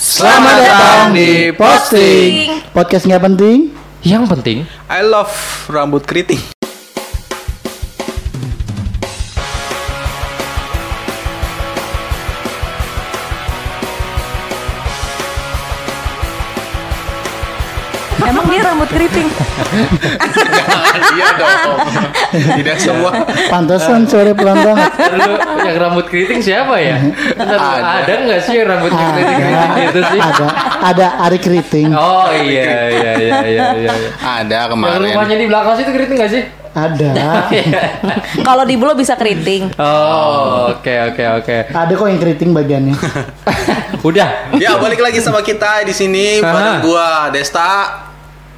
Selamat datang di Posting. Podcast nggak penting. Yang penting I love rambut keriting Emang dia rambut keriting? Iya dong Tidak semua Pantesan sore pelan banget Lu yang rambut keriting siapa ya? Ada. ada nggak sih yang rambut keriting keriting gitu sih? Ada Ada Ari Keriting Oh iya iya iya iya iya. iya. Ada Yang kemarin rumahnya di belakang situ keriting nggak sih? Ada Kalau di bulu bisa keriting. Oh oke oke oke. Ada kok yang keriting bagiannya Udah. Ya balik lagi sama kita di sini Bareng gua Desta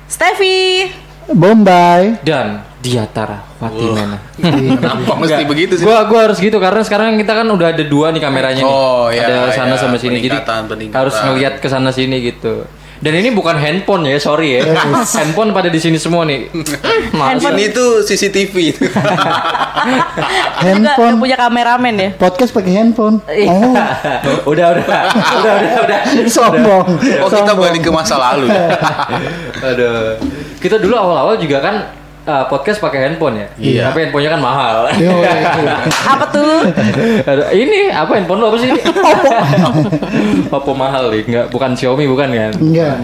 Steffi. Bombay Dan Diatara Fatimana. Kenapa mesti begitu sih? Gua gua harus gitu karena sekarang kita kan udah ada dua nih kameranya nih. Oh, iya, Ada sana iya. sama sini jadi Peningkatan, peningkatan. harus ngelihat ke sana sini gitu. Dan ini bukan handphone ya, sorry ya. handphone pada di sini semua nih. Mas, Ini tuh CCTV Juga Handphone punya kameramen ya. Podcast pakai handphone Iya. Oh udah udah udah udah udah. Sombong Oh kita Sombong. balik ke masa lalu ya? Aduh. Kita dulu awal-awal juga kan uh, podcast pakai handphone ya. Iya. Tapi handphonenya kan mahal. Yo, iya. Apa tuh? Aduh, ini apa handphone lo apa sih? Oppo. Oppo mahal nih, enggak bukan Xiaomi bukan kan? Enggak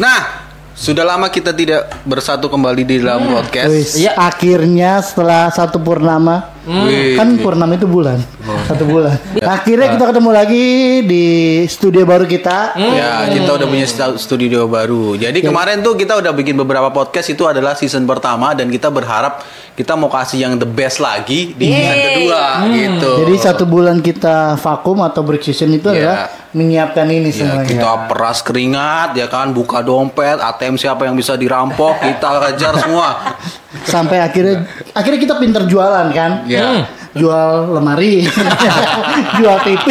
Nah Sudah lama kita tidak bersatu kembali di dalam podcast Iya. Akhirnya setelah satu purnama Wih, Kan purnama itu bulan Satu bulan Akhirnya kita ketemu lagi di studio baru kita Ya, kita udah punya studio baru. Jadi kemarin tuh kita udah bikin beberapa podcast itu adalah season pertama dan kita berharap kita mau kasih yang the best lagi di season Yeay. kedua gitu. Jadi satu bulan kita vakum atau break season itu Iya. adalah menyiapkan ini Ya, semuanya. kita peras keringat ya kan, buka dompet, ATM siapa yang bisa dirampok, kita kejar semua. Sampai akhirnya akhirnya kita pinter jualan kan? Ya. Jual lemari, jual TV,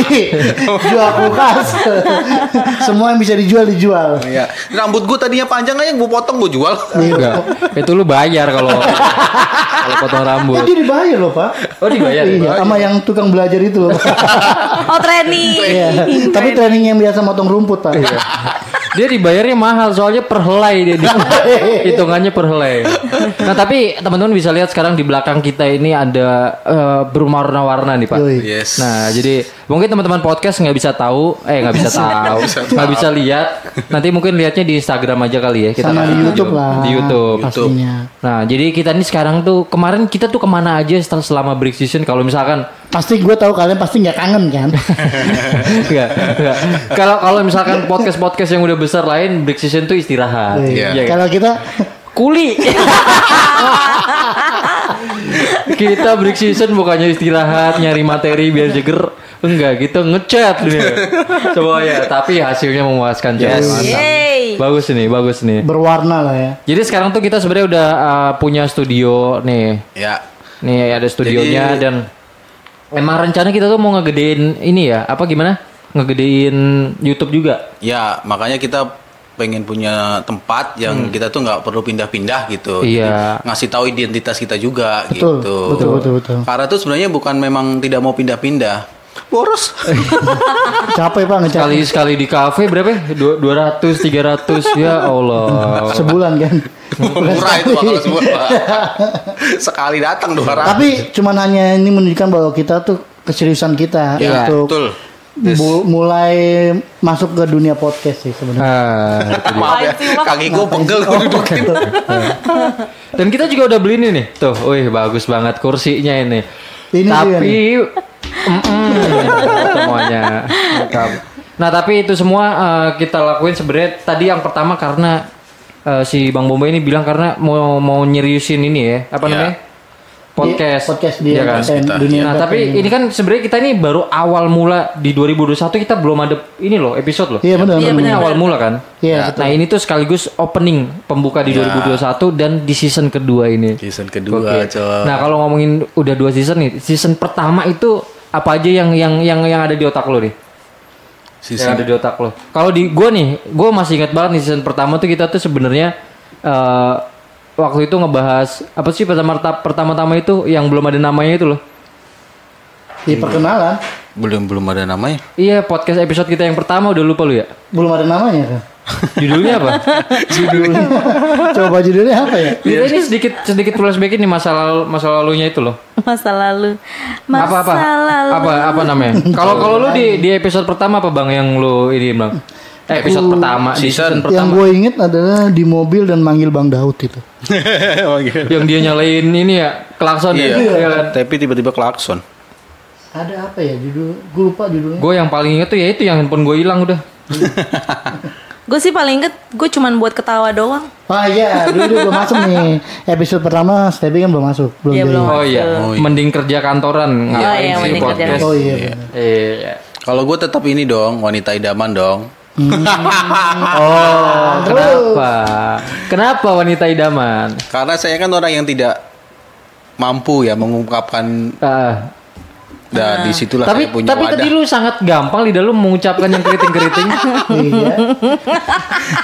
jual kulkas. Semua yang bisa dijual dijual. Ya. Rambut gue tadinya panjang aja gue potong gue jual. Enggak. Itu lu bayar kalau kalau potong rambut. Jadi dibayar loh, Pak. Oh dibayar. ya? Iya, sama yang tukang belajar itu loh. Oh training. Iya. Tapi training yang biasa motong rumput, Pak. Dia dibayarnya mahal soalnya per helai dia di- hitungannya per helai. Nah tapi teman-teman bisa lihat sekarang di belakang kita ini ada eh, berwarna-warna nih pak. Yes. Nah jadi mungkin teman-teman podcast nggak bisa tahu, eh nggak bisa tahu, nggak bisa lihat. Nanti mungkin lihatnya di Instagram aja kali ya. Kita Sama di. YouTube lah. Di YouTube. Pastinya. Nah jadi kita ini sekarang tuh kemarin kita tuh ke mana aja setelah selama break season kalau misalkan Pasti gue tahu kalian pasti nggak kangen kan? Kalau kalau misalkan podcast-podcast yang udah besar lain break season tuh istirahat. Iya. Iya kan? Kalau kita Kuli. kita break season bukannya istirahat, nyari materi biar jeger. Enggak, gitu ngechat nih. Coba ya, tapi hasilnya memuaskan. Yes. Bagus nih, bagus nih. berwarna lah ya. Jadi sekarang tuh kita sebenarnya udah uh, punya studio nih. Ya. Nih ada studionya Jadi- dan emang rencana kita tuh mau ngegedein ini ya, apa gimana? Ngegedein YouTube juga. Ya, makanya kita pengen punya tempat yang kita tuh nggak perlu pindah-pindah gitu. Hmm. Iya. Jadi, ngasih tahu identitas kita juga Betul, gitu. betul, betul, betul. Karena tuh sebenarnya bukan memang tidak mau pindah-pindah. Boros. Capek pak ngecat Sekali sekali di kafe berapa? ya? Dua- 200, 300 ya Allah. sebulan kan. Murah itu Pak, kalau semua. Pak. Sekali datang 200. Tapi cuman hanya ini menunjukkan bahwa kita tuh keseriusan kita ya, untuk betul. bu- mulai masuk ke dunia podcast sih sebenarnya. Ah. Maaf ya, kaki gue pegel gue dudukin. Dan kita juga udah beli ini nih. Tuh, wih bagus banget kursinya ini. Ini tapi Mm-mm, semuanya lengkap. Nah, tapi itu semua eh, kita lakuin sebenarnya tadi yang pertama karena eh, si Bang Bomba ini bilang karena mau mau nyeriusin ini ya, apa Ya. namanya? Podcast. Di- podcast di Iya kan? Kita, dunia Nah, tapi entertain. ini kan sebenarnya kita ini baru awal mula di 2021 kita belum ada ini loh episode loh. Iya benar. Iya, benar. Ini awal mula kan? Iya, betul. Nah, ini tuh sekaligus opening pembuka di Ya. 2021 dan di season kedua ini. Season kedua, Oke. coy. Nah, kalau ngomongin udah dua season nih, season pertama itu apa aja yang yang yang yang ada di otak lo nih? Yang Season ada di otak lo. Kalau di gua nih, gua masih ingat banget nih season pertama tuh kita tuh sebenarnya eh waktu itu ngebahas apa sih pertama pertama-tama itu yang belum ada namanya itu loh. Di perkenalan. Belum belum ada namanya. Iya, podcast episode kita yang pertama udah lupa lu ya? Belum ada namanya kan? Judulnya apa? Judulnya. Coba judulnya apa ya? Kita ini sedikit sedikit flashback ini masa lalu masa lalunya itu loh. Masa lalu. Masa apa apa? lalu. Apa apa namanya? Kalau kalau lu di di episode pertama apa Bang yang lu ini Bang? Eh, episode pertama di season Yang pertama gue inget adalah di mobil dan manggil Bang Daud itu. Yang dia nyalain ini ya klakson ya. Iya kan? Tapi tiba-tiba klakson. Ada apa ya judul? Gue lupa judulnya. Gue yang paling inget tuh ya itu yang handphone gue hilang udah. Gue sih paling inget gue cuman buat ketawa doang. Ah iya, dulu belum masuk nih. Episode pertama Stevie kan belum masuk, belum Iya, jadi. belum. Oh iya, mending kerja kantoran ngapain iya, sih mending kerja podcast? Oh iya. benar. Iya. Kalau gue tetap ini dong, wanita idaman dong. Oh, kenapa? Kenapa wanita idaman? Karena saya kan orang yang tidak mampu ya mengungkapkan Ah, dan di situlah tapi saya punya tapi wadah. tadi lu sangat gampang lidah lu mengucapkan yang keriting-keriting. Iya.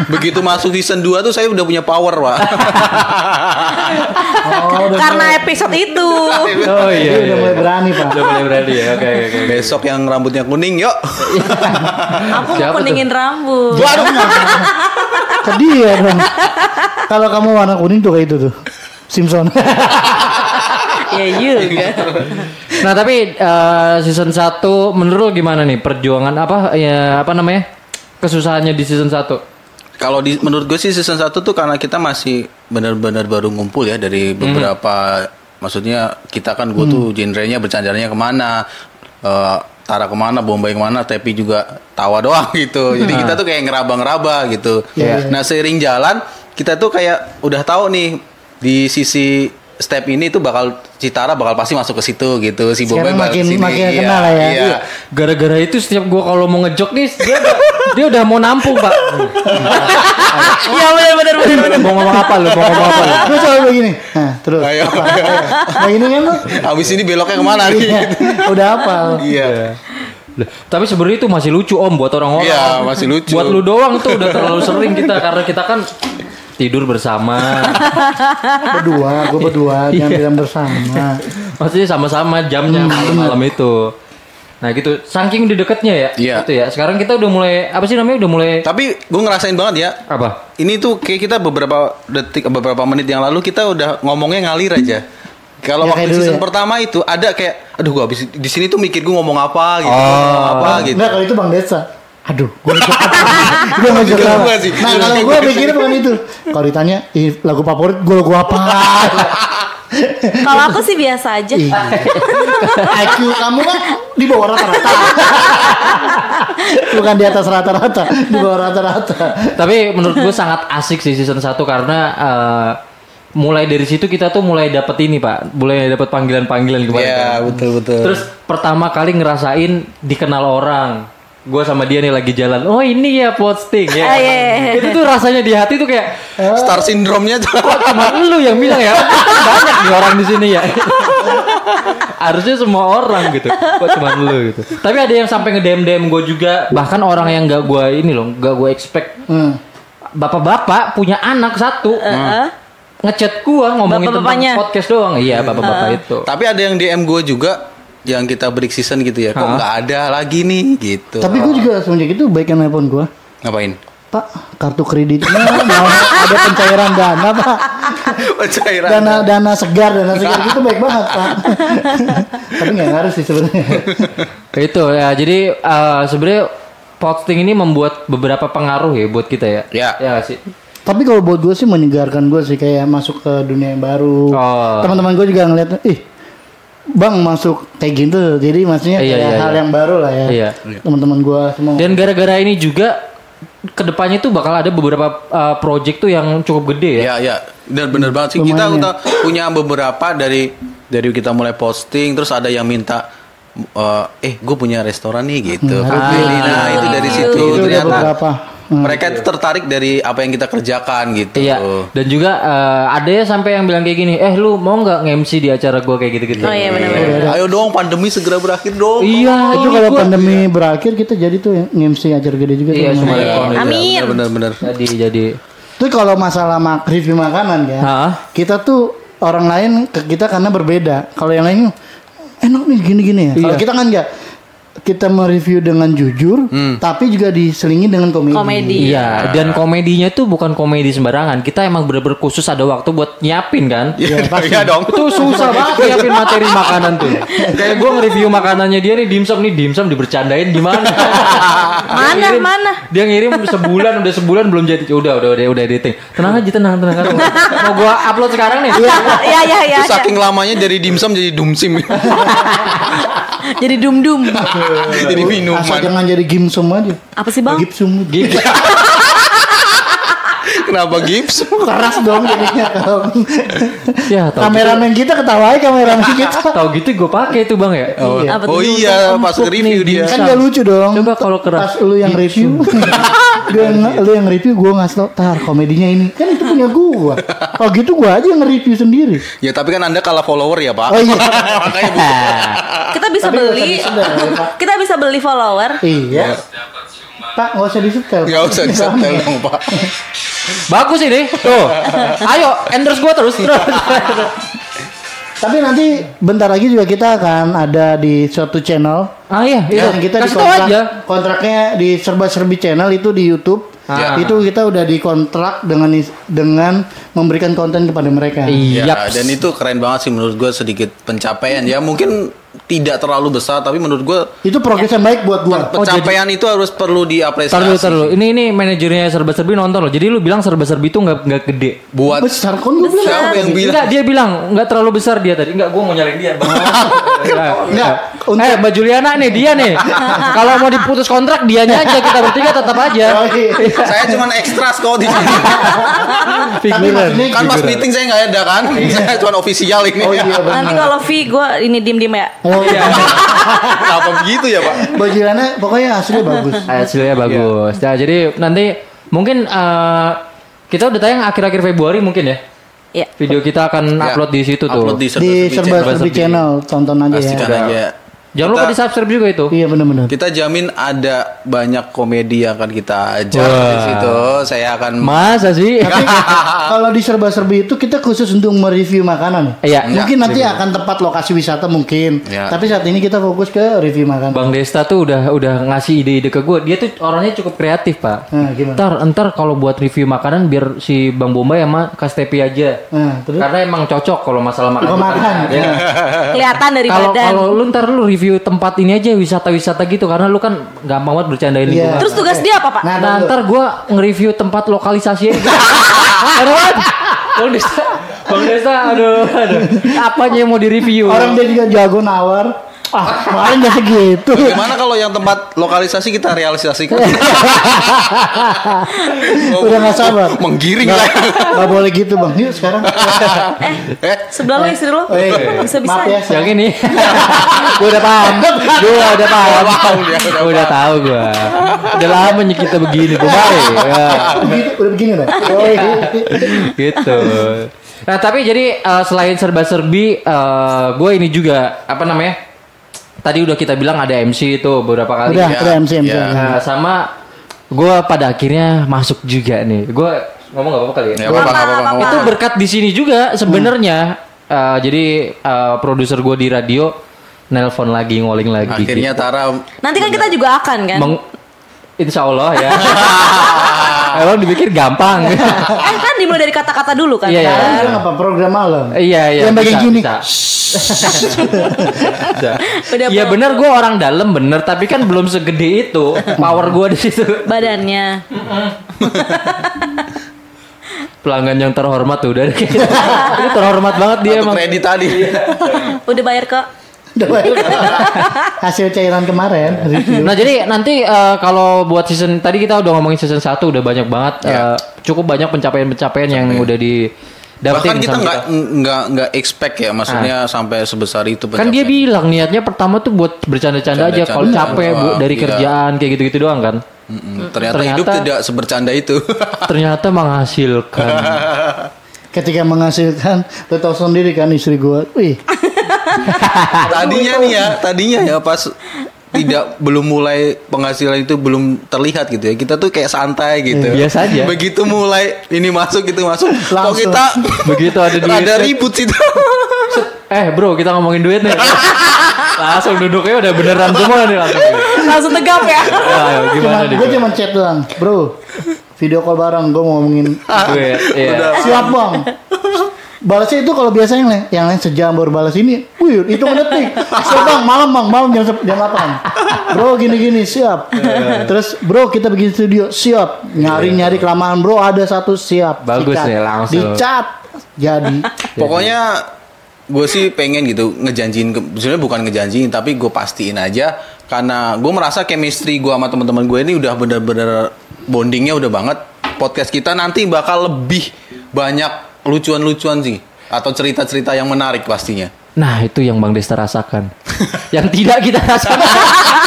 Begitu masuk season 2 tuh saya udah punya power, Pak. Oh, Karena episode itu. oh Dia iya. udah iya. mulai berani, Pak. Udah mulai berani ya. Oke oke oke. Besok yang rambutnya kuning, yuk. Aku mau kuningin rambut. Waduh. Ke dia dong. Kalau kamu warna kuning tuh kayak itu tuh. Simpson. Ya juga. Nah, tapi eh, season 1 menurut gimana nih perjuangan apa ya apa namanya? Kesusahannya di season 1. Kalau di menurut gue sih season 1 tuh karena kita masih benar-benar baru ngumpul ya dari beberapa maksudnya kita kan gue tuh genrenya bercandarnya ke mana eh, Tara ke mana, Bombay ke mana, tapi juga tawa doang gitu. Jadi kita tuh kayak ngeraba-ngeraba gitu. Iya. Nah seiring jalan kita tuh kayak udah tahu nih di sisi step ini tuh bakal Citara bakal pasti masuk ke situ gitu. Si bakal makin- ke sini. makin Iya, kenal lah ya. Iya. Gara-gara itu setiap gua kalau mau ngejok nih dia udah, dia udah mau nampung, Pak. ya benar benar benar mau ngomong apa lu? Mau ngomong apa lu? Gue selalu begini. Nah, terus. Ayo. Nah, ini kan lu. Abis ini beloknya ke mana nih? Iya, Udah apa? Iya. Loh, Tapi sebenarnya itu masih lucu Om buat orang-orang. Iya, masih lucu. Buat lu doang tuh udah terlalu sering kita karena kita kan tidur bersama. Berdua, gue berdua, jangan Iya. bilang bersama. Maksudnya sama-sama jamnya malam-malam itu. Nah gitu, saking udah deketnya ya. Iya. Gitu ya. Sekarang kita udah mulai apa sih namanya? Udah mulai Tapi gue ngerasain banget ya. apa? Ini tuh kayak kita beberapa detik, beberapa menit yang lalu kita udah ngomongnya ngalir aja. Kalau Ya, waktu season ya. pertama itu ada kayak, aduh gue abis di sini tuh mikir gue ngomong apa gitu, ngomong apa gitu. Enggak, kalau itu Bang Desa. Aduh, gue? Gue gua sih. Nah, kalau gue mikirnya bukan itu. Kalau ditanya, "Ih, lagu favorit gue lagu apa? Kalau aku sih biasa aja. Iya. IQ kamu kan di bawah rata-rata. Bukan di atas rata-rata, di bawah rata-rata. Tapi menurut gue sangat asik sih season 1 karena eh, mulai dari situ kita tuh mulai dapet ini pak, mulai dapet panggilan-panggilan kemarin. Iya kan. betul betul. Terus pertama kali ngerasain dikenal orang. Gue sama dia nih lagi jalan. Oh ini ya posting ya. Ah, iya. Itu tuh rasanya di hati tuh kayak star syndrome-nya kok cuma lu yang bilang ya. Banyak nih orang di sini ya. Harusnya semua orang gitu. Kok cuma lu gitu. Tapi ada yang sampai nge-DM DM gue juga. Bahkan orang yang gak gue ini loh, gak gue expect. Hmm. Bapak-bapak punya anak satu. Heeh. Ngechat gua ngomongin Bapak-bapaknya. tentang podcast doang. Iya, bapak-bapak itu. Tapi ada yang DM gue juga yang kita break season gitu ya. Kok nggak ada lagi nih gitu. Tapi gue juga semenjak itu baikan nelpon gue. ngapain? Pak, kartu kreditnya mau ada pencairan dana, Pak. Cairan. Dana dana segar, dana segar itu baik banget, Pak. Tapi nggak ngaruh sih sebenarnya. Itu ya. Jadi eh, sebenarnya posting ini membuat beberapa pengaruh ya buat kita ya. Ya. Ya nggak sih. Tapi kalau buat gue sih menyegarkan gue sih kayak masuk ke dunia yang baru. Oh. Teman-teman gue juga ngeliat, ih, bang masuk kayak gitu. Jadi maksudnya Iya, kayak iya, hal iya. yang baru lah ya. Iya. Teman-teman gue semua. Dan gara-gara ini juga ke depannya tuh bakal ada beberapa uh, project tuh yang cukup gede ya. Ya ya, dan bener banget sih. Kita Lumayan udah punya beberapa dari dari kita mulai posting, terus ada yang minta eh, eh gue punya restoran nih gitu. Hmm, Nah, nah itu dari Itu situ itu udah ternyata beberapa. Hmm. mereka itu tertarik dari apa yang kita kerjakan gitu. Iya. Dan juga uh, ada ya sampai yang bilang kayak gini, eh lu mau nggak nge-MC di acara gua kayak gitu-gitu. Oh iya benar-benar. Ayo dong pandemi segera berakhir dong. Iya, itu ini kalau gua- pandemi berakhir kita jadi tuh nge-MC acara gede juga Iya, tuh. cuma rekor. Amin. Bener bener. Jadi jadi Itu kalau masalah mak review makanan ya. Hah? Kita tuh orang lain ke kita karena berbeda. Kalau yang lain enak nih gini-gini ya. Kalau Iya. kita kan enggak kita mereview dengan jujur, tapi juga diselingi dengan komedi. Komedi. Iya, dan komedinya tuh bukan komedi sembarangan. Kita emang bener-bener khusus ada waktu buat nyiapin kan. Iya pasti. iya dong. Itu susah banget nyiapin materi makanan tuh. Kayak gue nge-review makanannya dia nih dimsum nih dimsum dibercandain gimana? Mana, Dia ngirim- mana? Dia ngirim sebulan udah sebulan belum jadi. Udah udah udah udah editing. Tenang aja tenang tenang. tenang. Mau gua upload sekarang nih. Iya, iya, iya. Terus saking lamanya dari dimsum jadi dumsim. Jadi dum-dum. jadi Asal minuman. jangan jadi gimsum aja. Apa sih, Bang? Gipsum. Gitu. Kenapa gips? Keras dong jadinya Ya, tahu kameramen kita ketawain kameramen kita. Tahu gitu gue pakai tuh bang ya. Oh, Iya. Oh iya, pas review dia. Kan gak lucu dong. Coba kalau keras. Pas lu yang review, gue yang, lu yang review gue ngasih tau, tar komedinya ini kan itu punya gue. Kalau gitu gue aja yang nge-review sendiri. Ya tapi kan anda kalah follower ya pak. Oh iya. Makanya. Kita bisa Tapi beli. ya, Pak. Kita bisa beli follower. Iya. Pak nggak usah disetel. Nggak usah disetel dong pak. Bagus ini. Tuh. Ayo endorse gue terus terus. Tapi nanti bentar lagi juga kita akan ada di suatu channel. ah iya, itu. Dan kita Kasih tahu dikontrak, aja. kontraknya di serba serbi channel itu di YouTube. Ah. Itu kita udah dikontrak dengan dengan memberikan konten kepada mereka. Iya. Ya, dan itu keren banget sih menurut gue sedikit pencapaian ya mungkin tidak terlalu besar tapi menurut gue Itu progres yang baik buat gua. pencapaian itu harus perlu diapresiasi. Tar dulu, tar dulu. Ini ini manajernya serba serbi nonton loh. Jadi lu bilang serba serbi itu nggak nggak gede. Buat besar kon gua bilang. siapa yang bilang? Enggak, dia bilang nggak terlalu besar dia tadi. Enggak, gua mau nyalain dia. Bang. Enggak, untuk- Eh, Mbak Juliana nih dia nih. Kalau mau diputus kontrak dianya aja kita bertiga tetap aja. Oh, iya. Saya cuma ekstras kok di sini. Tapi maksudnya kan pas meeting saya nggak ada kan. Saya cuma official ini. Oh iya benar. Nanti kalau V gue ini diem-diem ya. Oh iya. Kenapa begitu ya pak? Bajurannya pokoknya hasilnya bagus. Hasilnya bagus. Nah, jadi nanti mungkin eh, kita udah tayang akhir-akhir Februari mungkin ya. Iya. Video kita akan Ya, upload di situ tuh. Upload di serba Di serba channel. serbi Serbi. channel tonton aja Pastikan ya. aja. Jangan lupa Kita- di subscribe juga itu. Iya benar-benar. Kita jamin ada banyak komedi yang akan kita ajar Wah. di situ. Saya akan Masa sih? Tapi kalau di serba serbi itu kita khusus untuk mereview makanan. Iya. Mungkin nanti akan tempat lokasi wisata mungkin. Iya. Tapi saat ini kita fokus ke review makanan. Bang Desta tuh udah udah ngasih ide-ide ke gue. Dia tuh orangnya cukup kreatif pak. Nah, gimana? Ntar ntar kalau buat review makanan biar si Bang Bombay sama Kastepi aja. Nah, terus Karena emang cocok kalau masalah makan. Kalau makan. Ya. Kelihatan dari Kalau badan. kalau lu ntar lu review tempat ini aja wisata-wisata gitu karena lu kan gampang banget bercandain lingkungan. Terus tugas dia apa, Pak? Nah, Nah, ntar gue nge-review tempat lokalisasi aja. Aduh, Bang Desta, Bang Desta, aduh, aduh. Apanya yang mau direview? orang dia juga jago nawar. Ah, kemarin gak segitu. Bagaimana kalau yang tempat lokalisasi kita realisasikan? Udah gak sabar. Menggiring Nggak- lah. nggak boleh gitu bang. Yuk sekarang. Eh, Sebelah lo istri lo. Eh, Bisa-bisa. Maaf ya. yang ini gue udah paham gue udah paham dia, udah Gua udah tahu gue udah lama nih kita begini gue ya. Begitu, udah begini lah. Oh, iya. gitu nah tapi jadi eh, selain serba-serbi gue ini juga apa namanya tadi udah kita bilang ada MC itu beberapa kali Udah, Ya, udah MC MC. ya. Nah, sama gue pada akhirnya masuk juga nih gue ngomong gak apa-apa kali ya ya apa apa apa. apa. itu berkat di sini juga sebenarnya Eh, jadi eh, produser gue di radio nelpon lagi ngoling lagi Akhirnya Tara Nanti kan kita juga akan kan. Meng- Insya Allah ya. Emang dipikir gampang. Eh kan dimulai dari kata-kata dulu kan. Iya, iya. Kan? Apa program malam? Iya iya. Yang bagian gini. Udah Iya bener gue orang dalam bener tapi kan belum segede itu power gue di situ. Badannya. Pelanggan yang terhormat tuh udah. Ini terhormat banget dia emang. kredit tadi. Udah bayar ke Udah bayar. Hasil cairan kemarin review. Nah jadi nanti eh, kalau buat season tadi kita udah ngomongin season 1 udah banyak banget Iya. eh, cukup banyak pencapaian-pencapaian yang udah di Bahkan kita nggak nggak nggak expect ya, maksudnya sampai sebesar itu. Kan dia bilang niatnya pertama tuh buat bercanda-canda aja kalau capek bu dari iya. kerjaan kayak gitu-gitu doang kan. Mm-mm. Ternyata, Ternyata- hidup tidak sebercanda itu. Ternyata menghasilkan. Ketika menghasilkan, lo tau sendiri kan istri gua. Wih, tadinya nih ya, tadinya ya pas tidak belum mulai penghasilan itu belum terlihat gitu ya. Kita tuh kayak santai gitu. Iya, biasa aja. Begitu mulai ini masuk itu masuk, kok Langsung. kita Begitu ada duit. ada ribut sih Eh bro kita ngomongin duit nih. langsung duduknya udah beneran semua nih langsung. Langsung tegap ya. Ya, gimana nih? gue cuma chat doang, bro. Video call bareng, gue mau ngomongin. Gue, iya. Siap bang. Balasnya itu kalau biasanya yang lain, yang lain sejam baru balas ini, wih itu detik. Siap bang, malam bang, malam jam jam 8 Bro gini gini siap. Terus bro kita bikin studio siap. Nyari nyari kelamaan bro ada satu siap. Bagus nih, langsung. Dicat jadi. Pokoknya gue sih pengen gitu ngejanjiin, sebenarnya bukan ngejanjiin tapi gue pastiin aja karena gue merasa chemistry gue sama teman-teman gue ini udah bener-bener bondingnya udah banget. Podcast kita nanti bakal lebih banyak lucuan-lucuan sih atau cerita-cerita yang menarik pastinya. Nah itu yang Bang Desta rasakan Yang tidak kita rasakan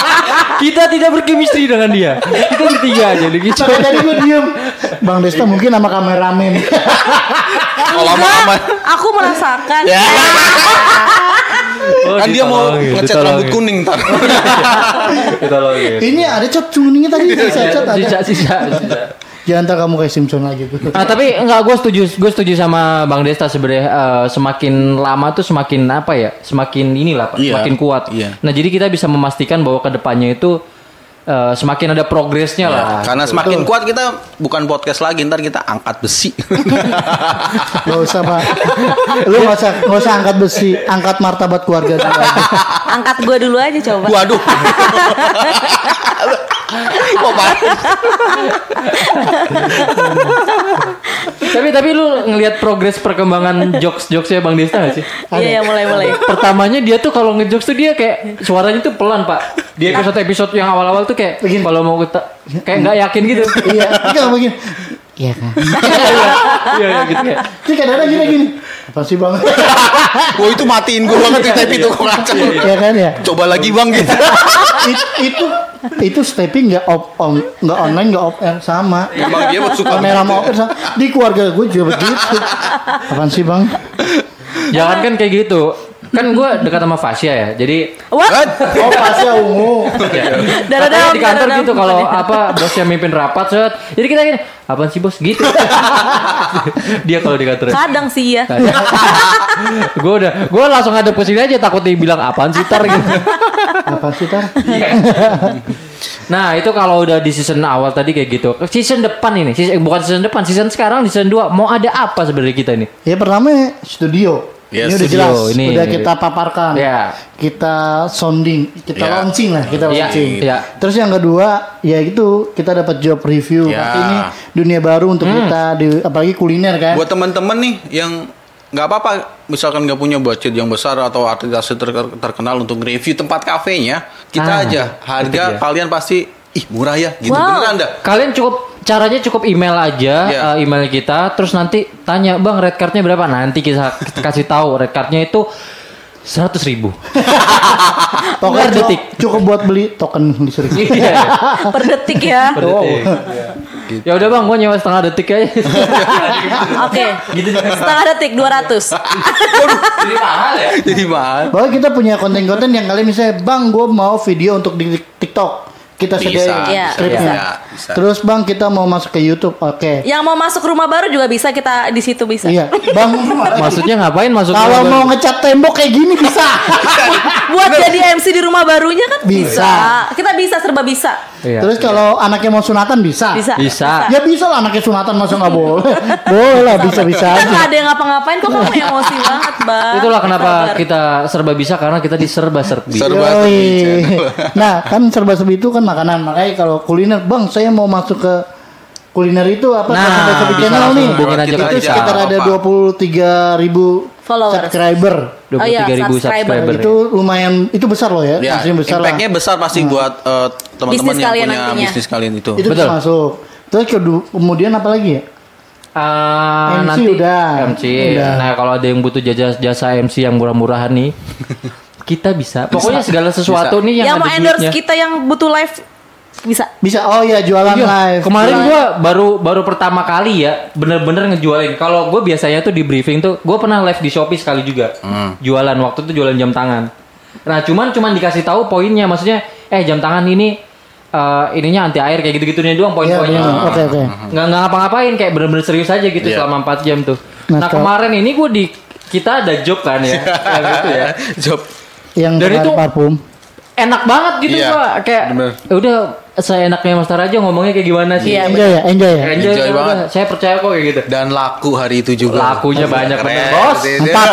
Kita tidak berkemistri dengan dia Kita bertiga aja gitu Sampai tadi gue diem. Bang Desta mungkin sama kameramen. Kalau lama-lama Aku merasakan. Ya. Oh, kan dia mau ngecat ditolongin. rambut kuning ntar. Ditolongin. Ini ada cat kuningnya tadi saya cat ada. Sisa, sisa, sisa. Jangan ntar kamu kayak Simpson lagi tuh. Ah tapi enggak gue setuju gue setuju sama Bang Desta sebenarnya eh, semakin lama tuh semakin apa ya semakin inilah Pak, Iya, semakin kuat. iya. Nah jadi kita bisa memastikan bahwa ke depannya itu eh, semakin ada progresnya lah. Karena semakin kuat kita bukan podcast lagi, ntar kita angkat besi. Gak usah pak. Lu gak usah, gak usah angkat besi, angkat martabat keluarga. Angkat gue dulu aja coba. Waduh. Kok parah? tapi tapi lu ngelihat progres perkembangan jokes jokesnya Bang Desta gak sih? Iya ya mulai mulai. Pertamanya dia tuh kalau ngejokes tuh dia kayak suaranya tuh pelan pak. Di episode episode yang awal-awal tuh kayak Begini. kalau mau kita kayak nggak yakin gitu. iya, begini. Iya kan. Iya iya, gitu kayak. Ini kadang-kadang gini gini. Apa sih bang? Wah itu matiin gue banget di tape itu kok. Iya kan ya. Coba lagi bang gitu. It- itu itu stepping nggak off on nggak online nggak off air sama. Emang dia suka Kamera sama off air sama. Di keluarga gue juga begitu. Apaan sih bang? Jangan kan kayak gitu. Kan gue dekat sama Fasya ya. Jadi What? Oh pasnya ungu. Dadah, katanya di kantor gitu kalau apa bosnya mimpin rapat set. Jadi kita gini, apaan sih bos gitu. Dia kalau di kantor. Kadang sih ya. gue udah, gue langsung ada posisi aja takut dia bilang apaan sih tar gitu. Apa sih tar? Nah itu kalau udah di season awal tadi kayak gitu. Season depan ini, season, bukan season depan, season sekarang season 2 mau ada apa sebenarnya kita ini? Ya pertama studio. Yes, ini udah studio. jelas, Ini- udah kita paparkan. Ya. Kita sounding, kita Ya. launching lah, kita Iya, launching. iya. Terus yang kedua, ya itu kita dapat job review. Ya. Pasti ini dunia baru untuk Hmm. kita di apalagi kuliner kan. Buat teman-teman nih yang nggak apa-apa, misalkan nggak punya budget yang besar atau artis ter- terkenal untuk review tempat kafenya, kita Ah, aja harga ya. kalian pasti ih murah ya, gitu Wow. beneran dah. Kalian cukup caranya cukup email aja Iya. uh, email kita terus nanti tanya bang red cardnya berapa nanti kita, kita kasih tahu red cardnya itu seratus ribu Pokoknya per detik. cukup, buat beli token listrik. Iya, Per detik ya. per detik. ya udah bang gua nyewa setengah detik aja Oke. Setengah detik 200. jadi mahal ya Jadi mahal. Bahwa kita punya konten-konten yang kalian misalnya, bang, gue mau video untuk di TikTok. Kita Bisa, sediain Iya, skripnya. bisa, bisa. Terus bang, kita mau masuk ke YouTube, oke. Yang mau masuk rumah baru juga bisa kita di situ bisa. Iya, bang. maksudnya ngapain masuk Kalau rumah mau baru? ngecat tembok kayak gini bisa. Buat jadi MC di rumah barunya kan Bisa. bisa. Kita bisa serba bisa. Iya. Terus kalau anaknya mau sunatan bisa. Bisa. Bisa. Ya bisa lah anaknya sunatan masa nggak boleh. boleh lah bisa-bisa Kita aja. nggak ada yang ngapa-ngapain kok kamu emosi banget, Bang. itulah kenapa Sabar. kita serba bisa karena kita diserba serbi Serba serbi Nah kan serba-serbi itu kan makanan makanya kalau kuliner bang saya mau masuk ke kuliner itu apa Nah, sampai ke bisa channel nih hubungin aja itu kita. sekitar ada Apa? dua puluh tiga ribu Followers. subscriber dua Oh iya, ribu subscriber. subscriber itu lumayan itu besar loh ya, Ya, besar lah impactnya besar pasti buat eh, teman-teman yang punya nantinya. bisnis kalian itu. itu Betul. masuk terus kemudian apa lagi ya Ah, MC nanti udah. MC. Udah. Nah, kalau ada yang butuh jasa jasa MC yang murah-murahan nih, kita bisa. Pokoknya segala sesuatu Bisa. nih yang, yang mau ada endorse duitnya. kita yang butuh live bisa. bisa oh ya jualan Iya, live Kemarin Jualan- gua baru baru pertama kali ya bener-bener ngejualin. Kalau gue biasanya tuh di briefing tuh, gue pernah live di Shopee sekali juga. Jualan waktu itu jualan jam tangan. Nah cuman cuman dikasih tahu poinnya, maksudnya eh jam tangan ini eh, ininya anti air kayak gitu-gitu nih doang Iya, poin-poinnya. bener. oke oke nggak nggak ngapa-ngapain kayak bener-bener serius aja gitu Iya. selama 4 jam tuh. Nah, Nah, kemarin ini gue di kita ada job kan ya, yang itu ya. Job. Yang Dan itu- parfum. Enak banget gitu Iya, gua kayak bener. "Ya udah saya enaknya Mas Tara aja ngomongnya kayak gimana sih. Iya, Enjoy ya, enjoy ya. Enjoy, Enjoy udah. banget. Saya percaya kok kayak gitu. Dan laku hari itu juga. Lakunya banyak Keren. bener, Bos. Empat.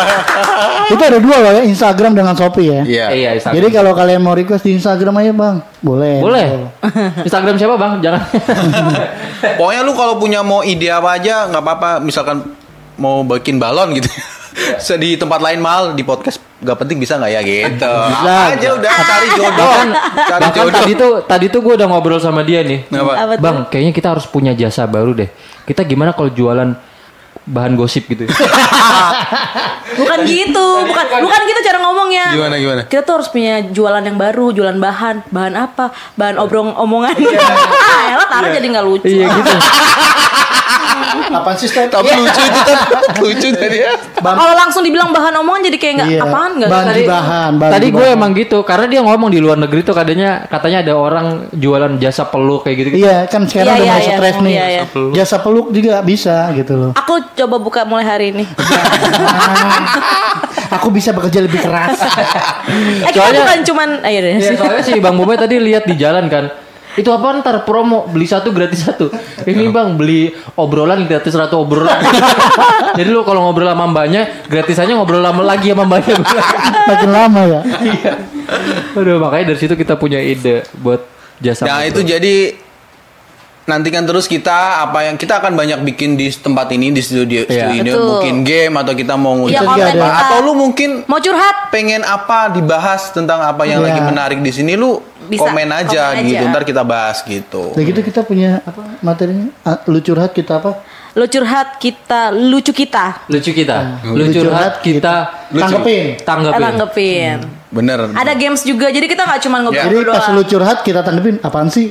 itu ada dua loh ya, Instagram dengan Shopee ya. Iya. Iya, Instagram. Jadi kalau kalian mau request di Instagram aja bang, boleh. boleh. Instagram siapa, Bang? Jangan. Pokoknya lu kalau punya mau ide apa aja nggak apa-apa. Misalkan mau bikin balon gitu. Se- di tempat lain mal di podcast gak penting bisa nggak ya gitu. Apa aja udah cari jodoh. cari Bahkan jodoh. tadi tuh tadi tuh gue udah ngobrol sama dia nih. Apa? Bang, kayaknya kita harus punya jasa baru deh. Kita gimana kalau jualan bahan gosip gitu? Bukan gitu, bukan bukan gitu cara ngomongnya. Gimana, gimana? Kita tuh harus punya jualan yang baru, jualan bahan, bahan apa? Bahan obrong omongan. ah, elah taruh jadi nggak lucu. iya gitu. Apaan sih Step? Tapi lucu itu kan lucu tadi ya. Kalau langsung dibilang bahan omongan jadi kayak nggak Iya. apaan nggak? Bahan Tadi- bahan, bahan Tadi gue emang gitu karena dia ngomong di luar negeri tuh katanya katanya ada orang jualan jasa peluk kayak gitu. Iya kan sekarang Iya, udah iya, iya. stres nih. Jasa peluk juga bisa gitu loh. Aku coba buka mulai hari ini. Aku bisa bekerja lebih keras. eh kita Soalnya- bukan cuman, ayo deh. Iya, soalnya si Bang Bobe tadi lihat di jalan kan. Itu apa ntar promo beli satu gratis satu. Ini bang beli obrolan gratis satu obrolan. Jadi lu kalau ngobrol sama mbaknya gratisannya ngobrol lama lagi sama mbaknya. Makin lama ya. Iya. Aduh makanya dari situ kita punya ide buat jasa. Nah itu jadi nantikan terus kita apa yang kita akan banyak bikin di tempat ini di studio Iya. studio Betul. mungkin game atau kita mau Iya, ngucapin konten apa kita. atau lu mungkin Mau curhat? pengen apa dibahas tentang apa yang Iya. lagi menarik di sini lu Bisa, komen aja komen gitu aja. ntar kita bahas gitu. Udah gitu kita punya apa materinya? Ah, lu curhat kita apa? Lu curhat kita, lucu kita. lucu kita, Hmm. lucu Lucu curhat kita Tanggepin. tanggapin. Tanggepin. Bener. Ada games juga, jadi kita nggak cuma Jadi ngobrol pas doang. lu curhat kita tanggepin apaan sih?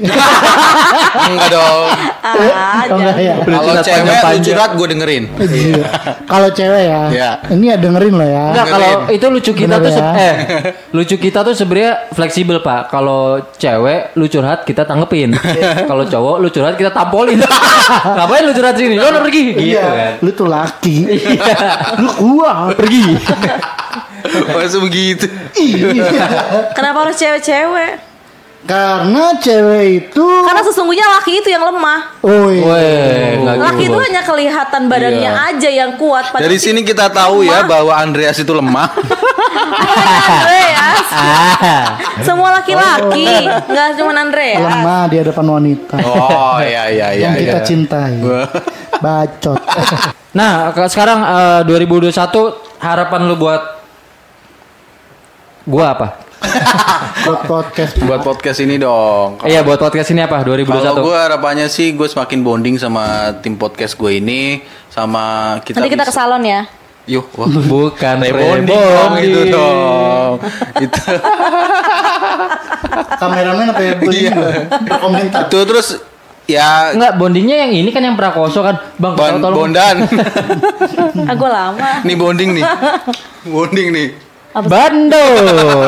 Enggak dong. Ah, Oh, enggak ya? Kalau curhat cewek lu curhat gue dengerin. Iya. Kalau cewek ya, Iya. ini ya dengerin loh ya. Enggak kalau itu lucu kita Bener tuh ya? eh lucu kita tuh sebenarnya fleksibel pak. Kalau cewek lu curhat kita tanggepin. kalau cowok lu curhat kita tampolin. Ngapain lu curhat sini? Lo pergi gitu Iya, kan. lu tuh laki. Iya. lu kuat. Pergi. Masa begitu. Kenapa harus cewek-cewek? Karena cewek itu Karena sesungguhnya laki itu yang lemah. Oh iya. Weh, enggak Laki itu hanya kelihatan badannya Iya. aja yang kuat. padahal Dari sini kita tahu ya bahwa Andreas itu lemah. Andreas. Ah. Semua laki-laki, nggak cuma Andreas. Lemah di hadapan wanita. Oh iya iya iya. yang kita iya. cintai. Bacot. Nah, sekarang eh, 2021 harapan lu buat gua apa? Buat podcast. Buat podcast ini dong. Iya, buat podcast ini apa? 2021. Kalau gue harapannya sih gue semakin bonding sama tim podcast gue ini sama kita. Nanti kita ke bisa- salon ya. Yuh, wah. Bukan Rebonding dong itu dong. itu. Kameramen apa ya? Iya. Komentar. itu terus ya Enggak, bondingnya yang ini kan yang prakoso kan. Bang, bon- tolong- bondan. Ah, gue lama. nih bonding nih. Bonding nih. Bando.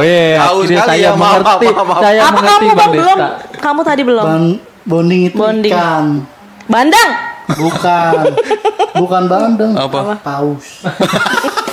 Iya, akhirnya sekali saya ya, mengerti. maaf, maaf. Saya Apa mengerti kamu Bang belum? Kamu tadi belum. Ban- bonding itu Bonding. ikan. Bandang. Bukan. Bukan bandeng. Apa? Paus.